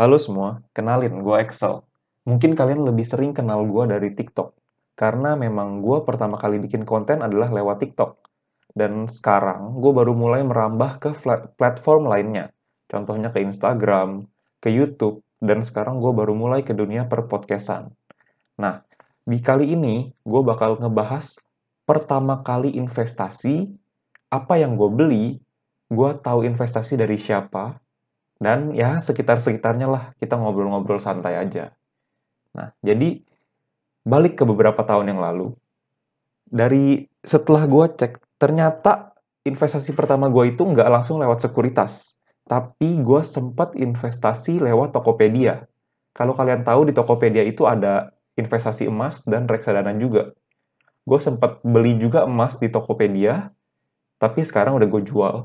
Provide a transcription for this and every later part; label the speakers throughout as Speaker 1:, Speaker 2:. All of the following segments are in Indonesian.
Speaker 1: Halo semua, kenalin gue Excel. Mungkin kalian lebih sering kenal gue dari TikTok, karena memang gue pertama kali bikin konten adalah lewat TikTok. Dan sekarang gue baru mulai merambah ke platform lainnya, contohnya ke Instagram, ke YouTube, dan sekarang gue baru mulai ke dunia perpodcastan. Nah, di kali ini gue bakal ngebahas pertama kali investasi, apa yang gue beli, gue tahu investasi dari siapa, dan ya sekitar-sekitarnya lah kita ngobrol-ngobrol santai aja. Nah, jadi balik ke beberapa tahun yang lalu, dari setelah gue cek, ternyata investasi pertama gue itu nggak langsung lewat sekuritas, tapi gue sempat investasi lewat Tokopedia. Kalau kalian tahu di Tokopedia itu ada investasi emas dan reksadana juga. Gue sempat beli juga emas di Tokopedia, tapi sekarang udah gue jual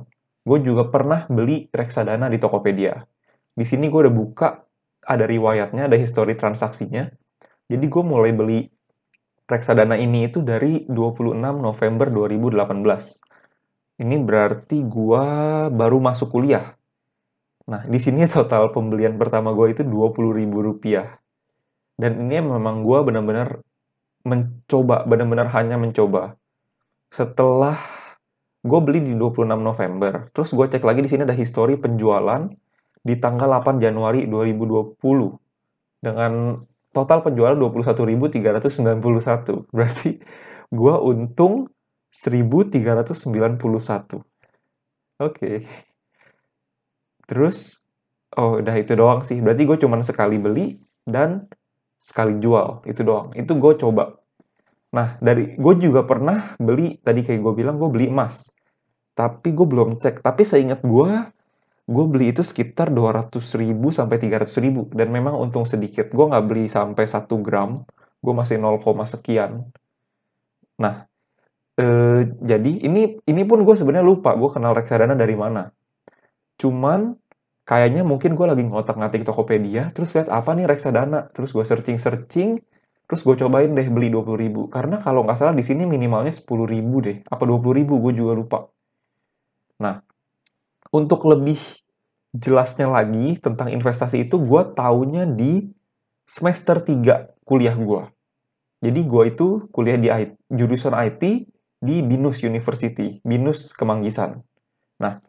Speaker 1: gue juga pernah beli reksadana di Tokopedia. Di sini gue udah buka, ada riwayatnya, ada histori transaksinya. Jadi gue mulai beli reksadana ini itu dari 26 November 2018. Ini berarti gue baru masuk kuliah. Nah, di sini total pembelian pertama gue itu 20 ribu rupiah. Dan ini memang gue benar-benar mencoba, benar-benar hanya mencoba. Setelah gue beli di 26 November. Terus gue cek lagi di sini ada histori penjualan di tanggal 8 Januari 2020 dengan total penjualan 21.391. Berarti gue untung 1.391. Oke. Okay. Terus, oh udah itu doang sih. Berarti gue cuma sekali beli dan sekali jual. Itu doang. Itu gue coba. Nah, dari gue juga pernah beli, tadi kayak gue bilang, gue beli emas. Tapi gue belum cek. Tapi seingat gue, gue beli itu sekitar 200 ribu sampai 300 ribu. Dan memang untung sedikit. Gue nggak beli sampai 1 gram. Gue masih 0, sekian. Nah, eh, jadi ini ini pun gue sebenarnya lupa gue kenal reksadana dari mana. Cuman kayaknya mungkin gue lagi ngotak-ngatik Tokopedia, terus lihat apa nih reksadana, terus gue searching-searching, terus gue cobain deh beli 20 ribu. Karena kalau nggak salah di sini minimalnya 10 ribu deh, apa 20 ribu, gue juga lupa. Nah, untuk lebih jelasnya lagi tentang investasi itu, gue taunya di semester 3 kuliah gue. Jadi gue itu kuliah di IT, jurusan IT di BINUS University, BINUS Kemanggisan. Nah,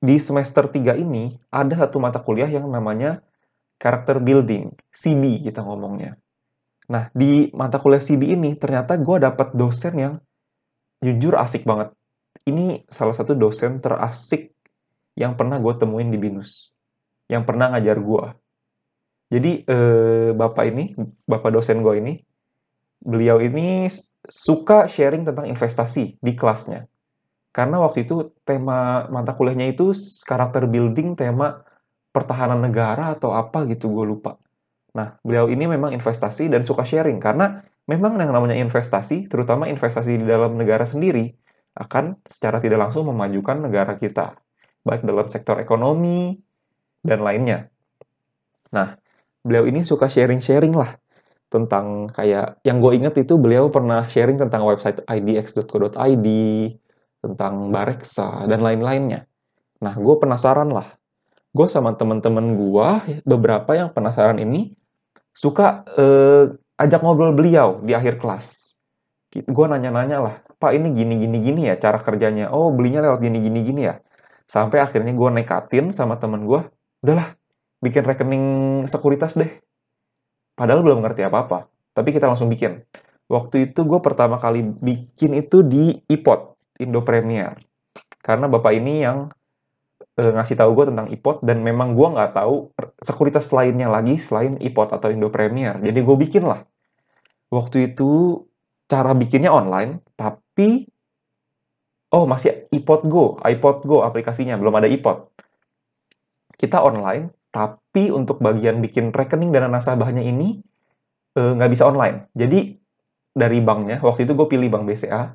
Speaker 1: di semester 3 ini ada satu mata kuliah yang namanya Character Building, CB kita ngomongnya. Nah, di mata kuliah CB ini ternyata gue dapat dosen yang jujur asik banget ini salah satu dosen terasik yang pernah gue temuin di BINUS. Yang pernah ngajar gue. Jadi, eh, Bapak ini, Bapak dosen gue ini, beliau ini suka sharing tentang investasi di kelasnya. Karena waktu itu tema mata kuliahnya itu karakter building tema pertahanan negara atau apa gitu, gue lupa. Nah, beliau ini memang investasi dan suka sharing karena memang yang namanya investasi, terutama investasi di dalam negara sendiri, akan secara tidak langsung memajukan negara kita, baik dalam sektor ekonomi dan lainnya. Nah, beliau ini suka sharing-sharing lah tentang kayak yang gue inget itu beliau pernah sharing tentang website idx.co.id, tentang Bareksa dan lain-lainnya. Nah, gue penasaran lah. Gue sama temen-temen gue, beberapa yang penasaran ini, suka eh, ajak ngobrol beliau di akhir kelas. Gue nanya-nanya lah, Pak ini gini gini gini ya cara kerjanya. Oh belinya lewat gini gini gini ya. Sampai akhirnya gue nekatin sama temen gue, udahlah bikin rekening sekuritas deh. Padahal belum ngerti apa-apa, tapi kita langsung bikin. Waktu itu gue pertama kali bikin itu di iPod, Indo Premier. Karena bapak ini yang e, ngasih tahu gue tentang iPod dan memang gue nggak tahu sekuritas lainnya lagi selain iPod atau Indo Premier. Jadi gue bikin lah. Waktu itu cara bikinnya online, tapi oh masih iPod Go, iPod Go aplikasinya belum ada iPod. Kita online, tapi untuk bagian bikin rekening dana nasabahnya ini eh, nggak bisa online. Jadi dari banknya, waktu itu gue pilih bank BCA,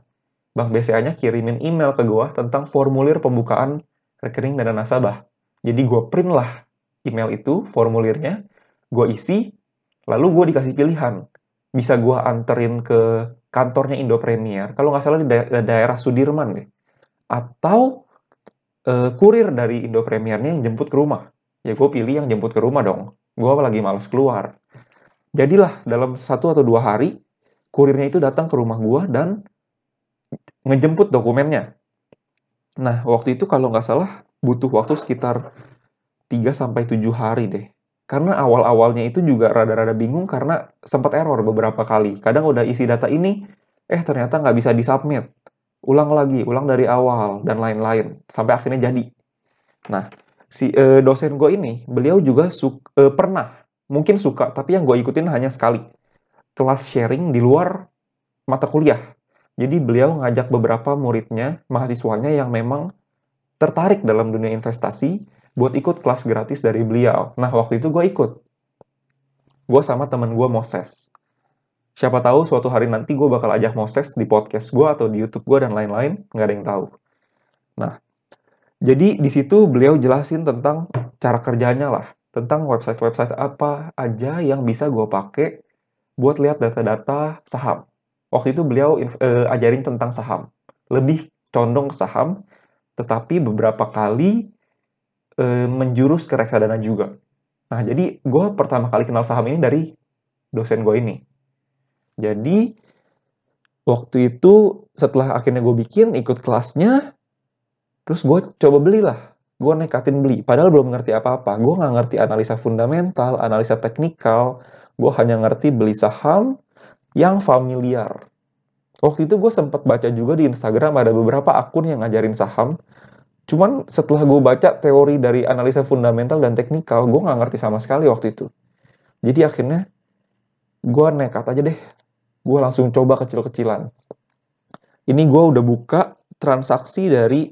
Speaker 1: bank BCA-nya kirimin email ke gue tentang formulir pembukaan rekening dana nasabah. Jadi gue print lah email itu, formulirnya, gue isi, lalu gue dikasih pilihan. Bisa gue anterin ke kantornya Indo Premier, kalau nggak salah di da daerah Sudirman deh. Atau uh, kurir dari Indo Premiernya yang jemput ke rumah. Ya gue pilih yang jemput ke rumah dong. Gue lagi males keluar. Jadilah dalam satu atau dua hari, kurirnya itu datang ke rumah gue dan ngejemput dokumennya. Nah, waktu itu kalau nggak salah butuh waktu sekitar 3 sampai 7 hari deh. Karena awal-awalnya itu juga rada-rada bingung karena sempat error beberapa kali. Kadang udah isi data ini, eh ternyata nggak bisa disubmit. Ulang lagi, ulang dari awal, dan lain-lain. Sampai akhirnya jadi. Nah, si uh, dosen gue ini, beliau juga uh, pernah, mungkin suka, tapi yang gue ikutin hanya sekali. Kelas sharing di luar mata kuliah. Jadi beliau ngajak beberapa muridnya, mahasiswanya yang memang tertarik dalam dunia investasi buat ikut kelas gratis dari beliau. Nah, waktu itu gue ikut. Gue sama temen gue Moses. Siapa tahu suatu hari nanti gue bakal ajak Moses di podcast gue atau di YouTube gue dan lain-lain, nggak ada yang tahu. Nah, jadi di situ beliau jelasin tentang cara kerjanya lah, tentang website-website apa aja yang bisa gue pakai buat lihat data-data saham. Waktu itu beliau uh, ajarin tentang saham, lebih condong ke saham, tetapi beberapa kali uh, menjurus ke reksadana juga. Nah, jadi gue pertama kali kenal saham ini dari dosen gue ini. Jadi waktu itu setelah akhirnya gue bikin ikut kelasnya, Terus gue coba belilah. Gue nekatin beli. Padahal belum ngerti apa-apa. Gue nggak ngerti analisa fundamental, analisa teknikal. Gue hanya ngerti beli saham yang familiar. Waktu itu gue sempat baca juga di Instagram ada beberapa akun yang ngajarin saham. Cuman setelah gue baca teori dari analisa fundamental dan teknikal, gue nggak ngerti sama sekali waktu itu. Jadi akhirnya gue nekat aja deh. Gue langsung coba kecil-kecilan. Ini gue udah buka transaksi dari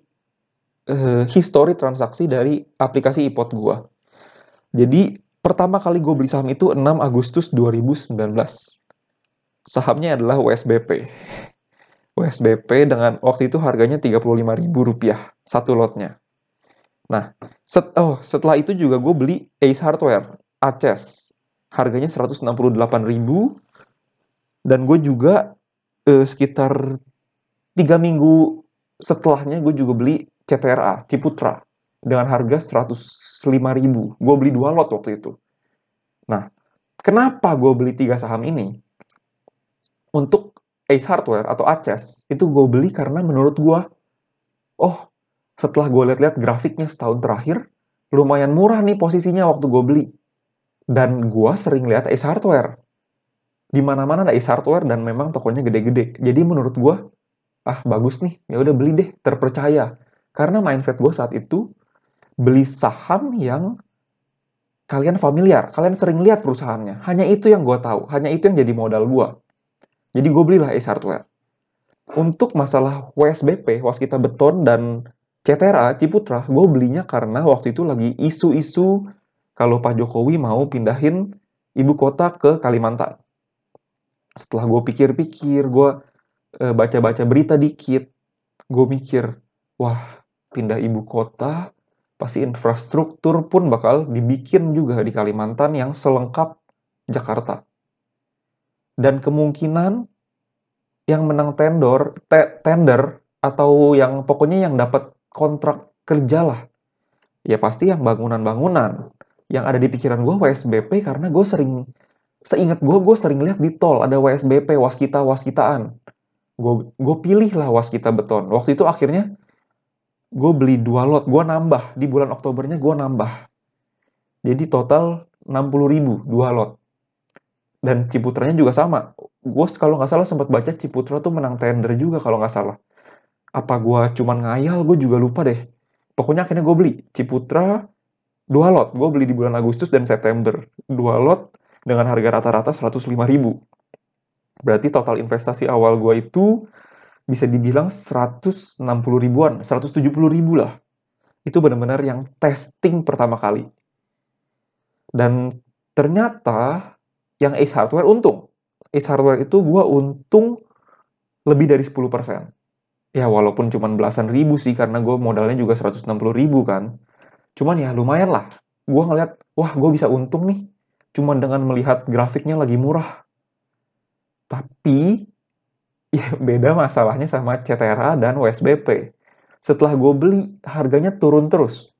Speaker 1: uh, history transaksi dari aplikasi iPod gua. Jadi pertama kali gue beli saham itu 6 Agustus 2019. Sahamnya adalah USBP. USBP dengan waktu itu harganya Rp35.000 satu lotnya. Nah, set, oh, setelah itu juga gue beli Ace Hardware, Aces. Harganya Rp168.000 dan gue juga eh, sekitar tiga minggu setelahnya gue juga beli CTRA, Ciputra, dengan harga 105 ribu. Gue beli dua lot waktu itu. Nah, kenapa gue beli tiga saham ini? Untuk Ace Hardware atau Aces, itu gue beli karena menurut gue, oh, setelah gue lihat-lihat grafiknya setahun terakhir, lumayan murah nih posisinya waktu gue beli. Dan gue sering lihat Ace Hardware. Di mana-mana ada Ace Hardware dan memang tokonya gede-gede. Jadi menurut gue, ah bagus nih, ya udah beli deh, terpercaya. Karena mindset gue saat itu beli saham yang kalian familiar, kalian sering lihat perusahaannya. Hanya itu yang gue tahu, hanya itu yang jadi modal gue. Jadi gue belilah Ace Hardware. Untuk masalah WSBP, Waskita Beton dan CTRA, Ciputra, gue belinya karena waktu itu lagi isu-isu kalau Pak Jokowi mau pindahin ibu kota ke Kalimantan. Setelah gue pikir-pikir, gue e, baca-baca berita dikit, gue mikir, wah pindah ibu kota, pasti infrastruktur pun bakal dibikin juga di Kalimantan yang selengkap Jakarta. Dan kemungkinan yang menang tender, te, tender atau yang pokoknya yang dapat kontrak kerja lah, ya pasti yang bangunan-bangunan. Yang ada di pikiran gue WSBP karena gue sering, seingat gue, gue sering lihat di tol ada WSBP, waskita, waskitaan. Gue, gue pilih lah waskita beton. Waktu itu akhirnya gue beli dua lot, gue nambah. Di bulan Oktobernya gue nambah. Jadi total 60 ribu, dua lot. Dan Ciputranya juga sama. Gue kalau nggak salah sempat baca Ciputra tuh menang tender juga kalau nggak salah. Apa gue cuman ngayal, gue juga lupa deh. Pokoknya akhirnya gue beli Ciputra dua lot. Gue beli di bulan Agustus dan September. Dua lot dengan harga rata-rata 105 ribu. Berarti total investasi awal gue itu bisa dibilang 160 ribuan, 170 ribu lah. Itu benar-benar yang testing pertama kali. Dan ternyata yang Ace Hardware untung. Ace Hardware itu gue untung lebih dari 10%. Ya walaupun cuma belasan ribu sih karena gue modalnya juga 160 ribu kan. Cuman ya lumayan lah. Gue ngeliat, wah gue bisa untung nih. Cuman dengan melihat grafiknya lagi murah. Tapi Ya, beda masalahnya sama CTRA dan USBP. Setelah gue beli, harganya turun terus.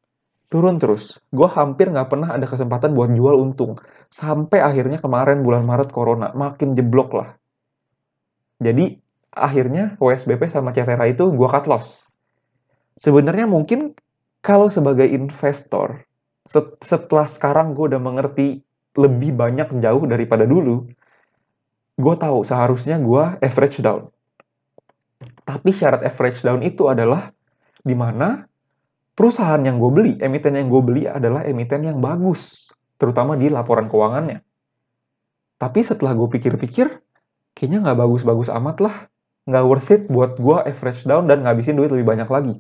Speaker 1: Turun terus. Gue hampir nggak pernah ada kesempatan buat jual untung. Sampai akhirnya kemarin bulan Maret Corona, makin jeblok lah. Jadi akhirnya WSBP sama CTRA itu gue cut loss. Sebenarnya mungkin kalau sebagai investor, setelah sekarang gue udah mengerti lebih banyak jauh daripada dulu, gue tahu seharusnya gue average down. Tapi syarat average down itu adalah di mana perusahaan yang gue beli, emiten yang gue beli adalah emiten yang bagus, terutama di laporan keuangannya. Tapi setelah gue pikir-pikir, kayaknya nggak bagus-bagus amat lah. Nggak worth it buat gue average down dan ngabisin duit lebih banyak lagi.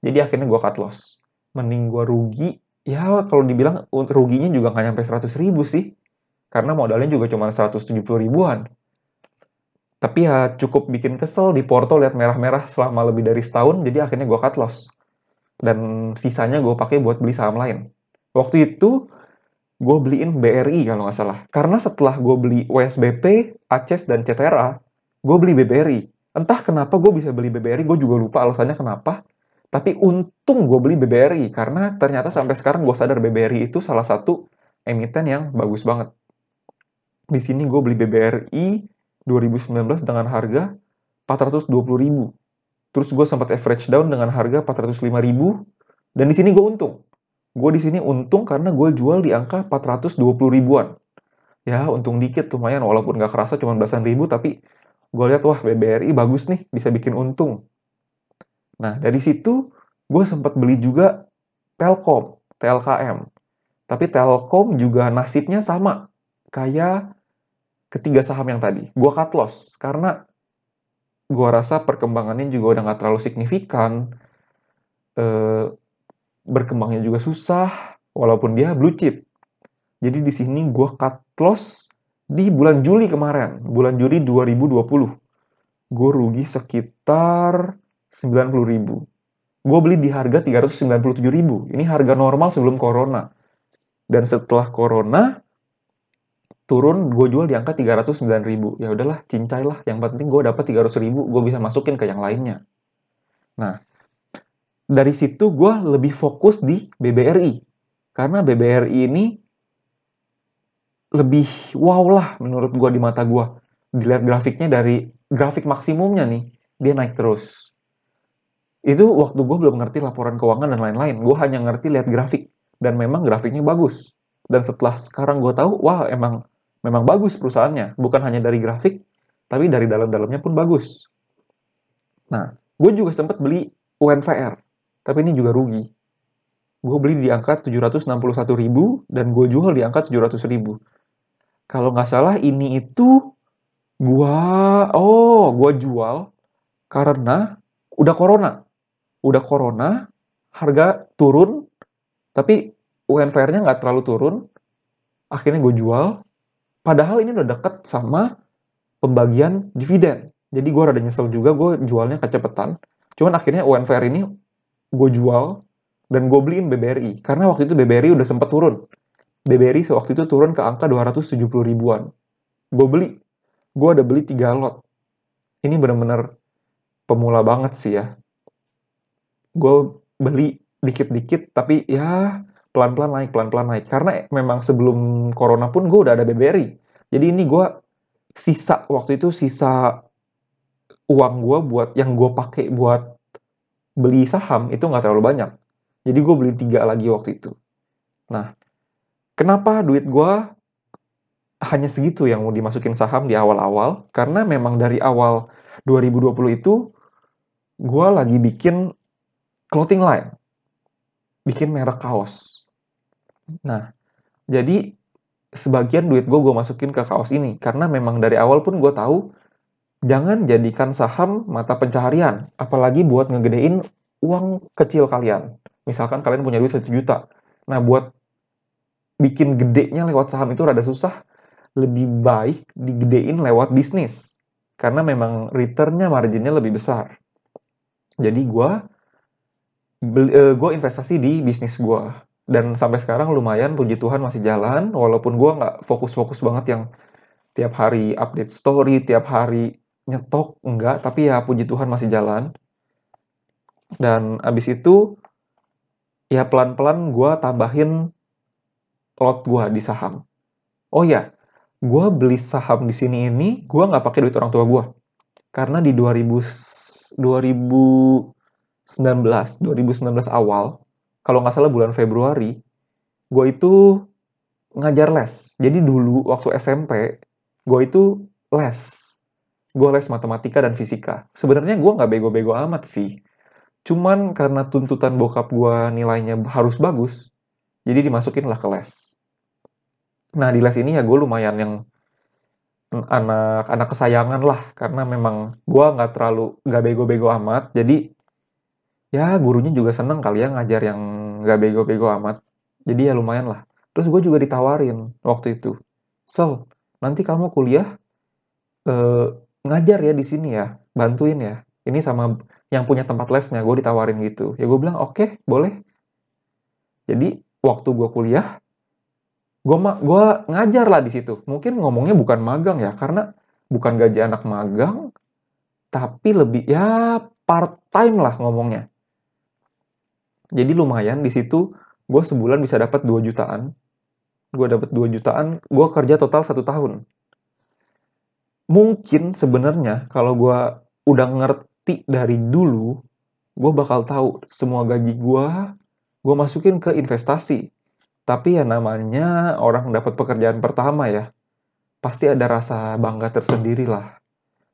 Speaker 1: Jadi akhirnya gue cut loss. Mending gue rugi, ya kalau dibilang ruginya juga nggak nyampe 100 ribu sih. Karena modalnya juga cuma 170 ribuan. Tapi ya cukup bikin kesel di Porto lihat merah-merah selama lebih dari setahun, jadi akhirnya gue cut loss dan sisanya gue pakai buat beli saham lain. Waktu itu gue beliin BRI kalau nggak salah. Karena setelah gue beli WSBP, ACES, dan CTRA, gue beli BBRI. Entah kenapa gue bisa beli BBRI, gue juga lupa alasannya kenapa. Tapi untung gue beli BBRI, karena ternyata sampai sekarang gue sadar BBRI itu salah satu emiten yang bagus banget. Di sini gue beli BBRI 2019 dengan harga 420 ribu. Terus gue sempat average down dengan harga 405 ribu, dan di sini gue untung. Gue di sini untung karena gue jual di angka 420 ribuan. Ya, untung dikit lumayan, walaupun gak kerasa cuma belasan ribu, tapi gue lihat wah BBRI bagus nih, bisa bikin untung. Nah, dari situ gue sempat beli juga Telkom, TLKM. Tapi Telkom juga nasibnya sama, kayak ketiga saham yang tadi. Gue cut loss, karena gua rasa perkembangannya juga udah nggak terlalu signifikan. E, berkembangnya juga susah, walaupun dia blue chip. Jadi di sini gua cut loss di bulan Juli kemarin, bulan Juli 2020. Gue rugi sekitar 90 ribu. Gue beli di harga 397 ribu. Ini harga normal sebelum corona. Dan setelah corona, turun gue jual di angka 309 ribu. Ya udahlah cincai lah. Yang penting gue dapat 300 ribu gue bisa masukin ke yang lainnya. Nah dari situ gue lebih fokus di BBRI karena BBRI ini lebih wow lah menurut gue di mata gue dilihat grafiknya dari grafik maksimumnya nih dia naik terus. Itu waktu gue belum ngerti laporan keuangan dan lain-lain. Gue hanya ngerti lihat grafik. Dan memang grafiknya bagus. Dan setelah sekarang gue tahu wah emang memang bagus perusahaannya, bukan hanya dari grafik, tapi dari dalam-dalamnya pun bagus. Nah, gue juga sempat beli UNVR, tapi ini juga rugi. Gue beli di angka 761 ribu dan gue jual di angka 700 ribu. Kalau nggak salah ini itu gue, oh gue jual karena udah corona. Udah corona, harga turun, tapi UNVR-nya nggak terlalu turun. Akhirnya gue jual, Padahal ini udah deket sama pembagian dividen. Jadi gue rada nyesel juga, gue jualnya kecepetan. Cuman akhirnya UNVR ini gue jual dan gue beliin BBRI. Karena waktu itu BBRI udah sempat turun. BBRI waktu itu turun ke angka 270 ribuan. Gue beli. Gue ada beli 3 lot. Ini bener-bener pemula banget sih ya. Gue beli dikit-dikit, tapi ya pelan-pelan naik, pelan-pelan naik. Karena memang sebelum corona pun gue udah ada BBRI. Jadi ini gue sisa waktu itu sisa uang gue buat yang gue pakai buat beli saham itu nggak terlalu banyak. Jadi gue beli tiga lagi waktu itu. Nah, kenapa duit gue hanya segitu yang mau dimasukin saham di awal-awal? Karena memang dari awal 2020 itu gue lagi bikin clothing line, bikin merek kaos. Nah, jadi sebagian duit gue gue masukin ke kaos ini karena memang dari awal pun gue tahu jangan jadikan saham mata pencaharian, apalagi buat ngegedein uang kecil kalian. Misalkan kalian punya duit 1 juta. Nah, buat bikin gedenya lewat saham itu rada susah. Lebih baik digedein lewat bisnis. Karena memang returnnya marginnya lebih besar. Jadi gue uh, gue investasi di bisnis gue dan sampai sekarang lumayan puji Tuhan masih jalan walaupun gue nggak fokus-fokus banget yang tiap hari update story tiap hari nyetok enggak tapi ya puji Tuhan masih jalan dan abis itu ya pelan-pelan gue tambahin lot gue di saham. Oh ya, gue beli saham di sini ini gue nggak pakai duit orang tua gue karena di 2000 2019 2019 awal kalau nggak salah bulan Februari gue itu ngajar les. Jadi dulu waktu SMP gue itu les. Gue les matematika dan fisika. Sebenarnya gue nggak bego-bego amat sih. Cuman karena tuntutan bokap gue nilainya harus bagus jadi dimasukin lah ke les. Nah, di les ini ya gue lumayan yang anak anak kesayangan lah. Karena memang gue nggak terlalu nggak bego-bego amat. Jadi ya gurunya juga seneng kali ya ngajar yang nggak bego-bego amat. Jadi ya lumayan lah. Terus gue juga ditawarin waktu itu so nanti kamu kuliah eh, ngajar ya di sini ya bantuin ya. Ini sama yang punya tempat lesnya. Gue ditawarin gitu. Ya gue bilang oke okay, boleh. Jadi waktu gue kuliah gue gua ngajar lah di situ. Mungkin ngomongnya bukan magang ya, karena bukan gaji anak magang, tapi lebih ya part time lah ngomongnya. Jadi lumayan di situ gue sebulan bisa dapat 2 jutaan. Gue dapat 2 jutaan, gue kerja total satu tahun. Mungkin sebenarnya kalau gue udah ngerti dari dulu, gue bakal tahu semua gaji gue, gue masukin ke investasi tapi ya namanya orang dapat pekerjaan pertama ya, pasti ada rasa bangga tersendiri lah.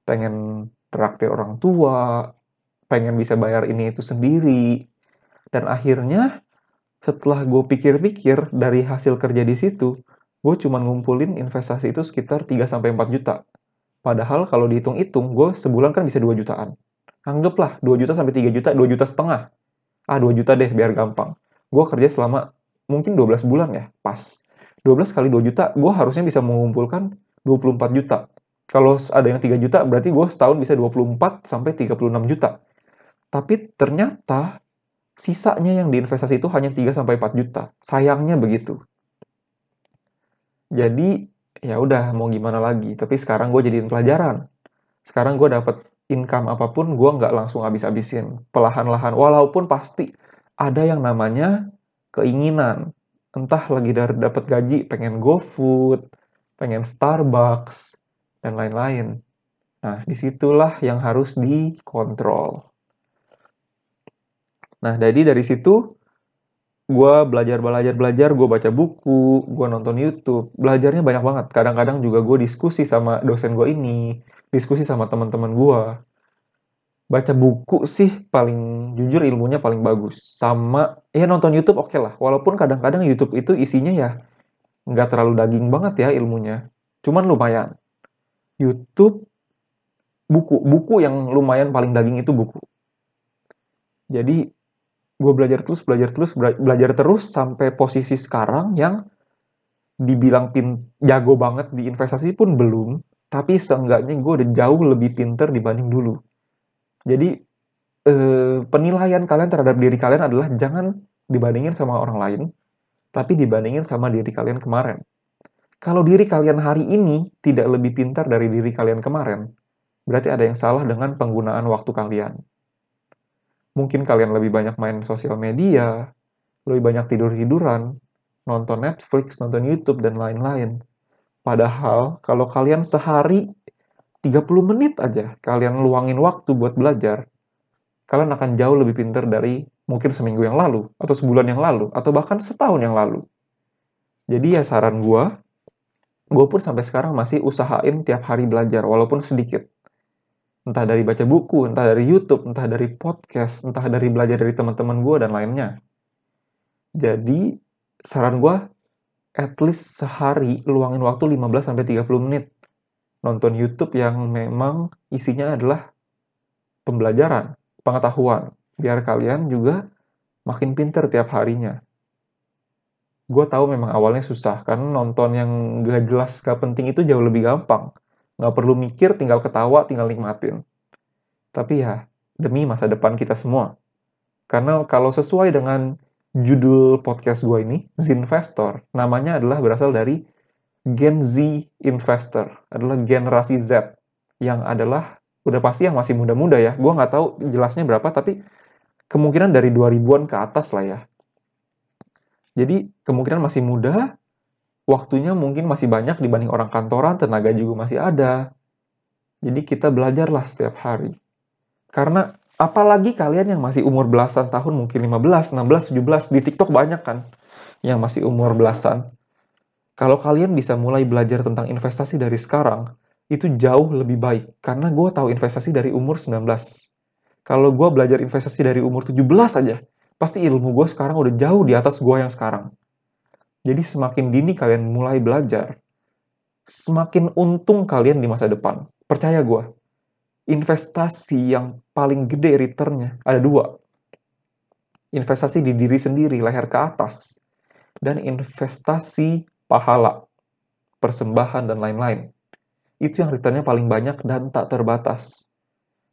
Speaker 1: Pengen traktir orang tua, pengen bisa bayar ini itu sendiri. Dan akhirnya setelah gue pikir-pikir dari hasil kerja di situ, gue cuma ngumpulin investasi itu sekitar 3-4 juta. Padahal kalau dihitung-hitung, gue sebulan kan bisa 2 jutaan. Anggaplah 2 juta sampai 3 juta, 2 juta setengah. Ah 2 juta deh biar gampang. Gue kerja selama mungkin 12 bulan ya, pas. 12 kali 2 juta, gue harusnya bisa mengumpulkan 24 juta. Kalau ada yang 3 juta, berarti gue setahun bisa 24 sampai 36 juta. Tapi ternyata sisanya yang diinvestasi itu hanya 3 sampai 4 juta. Sayangnya begitu. Jadi ya udah mau gimana lagi. Tapi sekarang gue jadiin pelajaran. Sekarang gue dapet income apa pun, gue nggak langsung habis-habisin. Pelahan-lahan. Walaupun pasti ada yang namanya keinginan. Entah lagi dari dapat gaji pengen GoFood, pengen Starbucks, dan lain-lain. Nah, di situlah yang harus dikontrol. Nah, jadi dari situ gue belajar belajar belajar gue baca buku gue nonton YouTube belajarnya banyak banget kadang-kadang juga gue diskusi sama dosen gue ini diskusi sama teman-teman gue baca buku sih paling jujur ilmunya paling bagus. Sama ya nonton YouTube oke okay lah. Walaupun kadang-kadang YouTube itu isinya ya nggak terlalu daging banget ya ilmunya. Cuman lumayan. YouTube buku buku yang lumayan paling daging itu buku. Jadi gue belajar terus belajar terus belajar terus sampai posisi sekarang yang dibilang pin jago banget di investasi pun belum tapi seenggaknya gue udah jauh lebih pinter dibanding dulu jadi eh, penilaian kalian terhadap diri kalian adalah jangan dibandingin sama orang lain, tapi dibandingin sama diri kalian kemarin. Kalau diri kalian hari ini tidak lebih pintar dari diri kalian kemarin, berarti ada yang salah dengan penggunaan waktu kalian. Mungkin kalian lebih banyak main sosial media, lebih banyak tidur-tiduran, nonton Netflix, nonton YouTube, dan lain-lain. Padahal, kalau kalian sehari 30 menit aja kalian luangin waktu buat belajar, kalian akan jauh lebih pinter dari mungkin seminggu yang lalu, atau sebulan yang lalu, atau bahkan setahun yang lalu. Jadi ya saran gue, gue pun sampai sekarang masih usahain tiap hari belajar, walaupun sedikit. Entah dari baca buku, entah dari YouTube, entah dari podcast, entah dari belajar dari teman-teman gue, dan lainnya. Jadi, saran gue, at least sehari luangin waktu 15-30 menit nonton YouTube yang memang isinya adalah pembelajaran, pengetahuan, biar kalian juga makin pinter tiap harinya. Gue tahu memang awalnya susah, karena nonton yang gak jelas, gak penting itu jauh lebih gampang. Gak perlu mikir, tinggal ketawa, tinggal nikmatin. Tapi ya, demi masa depan kita semua. Karena kalau sesuai dengan judul podcast gue ini, Zinvestor, namanya adalah berasal dari Gen Z investor adalah generasi Z yang adalah udah pasti yang masih muda-muda ya. Gue nggak tahu jelasnya berapa, tapi kemungkinan dari 2000-an ke atas lah ya. Jadi kemungkinan masih muda, waktunya mungkin masih banyak dibanding orang kantoran, tenaga juga masih ada. Jadi kita belajarlah setiap hari. Karena apalagi kalian yang masih umur belasan tahun, mungkin 15, 16, 17, di TikTok banyak kan yang masih umur belasan. Kalau kalian bisa mulai belajar tentang investasi dari sekarang, itu jauh lebih baik. Karena gue tahu investasi dari umur 19. Kalau gue belajar investasi dari umur 17 aja, pasti ilmu gue sekarang udah jauh di atas gue yang sekarang. Jadi semakin dini kalian mulai belajar, semakin untung kalian di masa depan. Percaya gue, investasi yang paling gede returnnya ada dua. Investasi di diri sendiri, leher ke atas. Dan investasi pahala, persembahan, dan lain-lain. Itu yang returnnya paling banyak dan tak terbatas.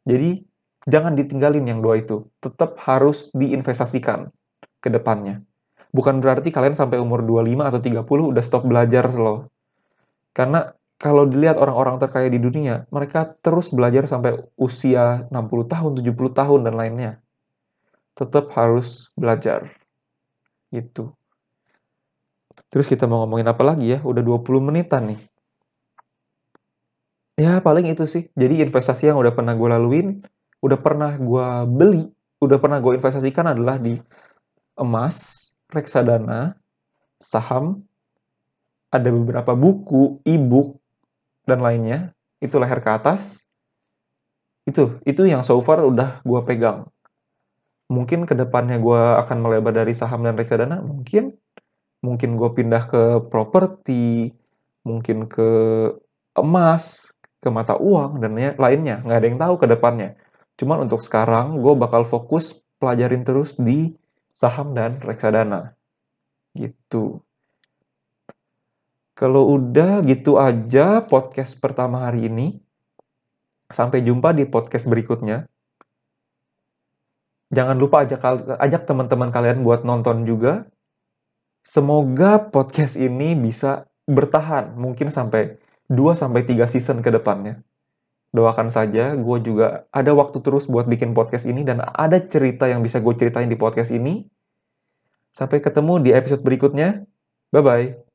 Speaker 1: Jadi, jangan ditinggalin yang dua itu. Tetap harus diinvestasikan ke depannya. Bukan berarti kalian sampai umur 25 atau 30 udah stop belajar loh. Karena kalau dilihat orang-orang terkaya di dunia, mereka terus belajar sampai usia 60 tahun, 70 tahun, dan lainnya. Tetap harus belajar. Gitu. Terus kita mau ngomongin apa lagi ya? Udah 20 menitan nih. Ya paling itu sih. Jadi investasi yang udah pernah gue laluin, udah pernah gue beli, udah pernah gue investasikan adalah di emas, reksadana, saham, ada beberapa buku, e-book, dan lainnya. Itu leher ke atas. Itu, itu yang so far udah gue pegang. Mungkin ke depannya gue akan melebar dari saham dan reksadana, mungkin mungkin gue pindah ke properti, mungkin ke emas, ke mata uang, dan lainnya. Nggak ada yang tahu ke depannya. Cuman untuk sekarang, gue bakal fokus pelajarin terus di saham dan reksadana. Gitu. Kalau udah gitu aja podcast pertama hari ini. Sampai jumpa di podcast berikutnya. Jangan lupa ajak, ajak teman-teman kalian buat nonton juga Semoga podcast ini bisa bertahan mungkin sampai 2 sampai 3 season ke depannya. Doakan saja, gue juga ada waktu terus buat bikin podcast ini dan ada cerita yang bisa gue ceritain di podcast ini. Sampai ketemu di episode berikutnya. Bye-bye.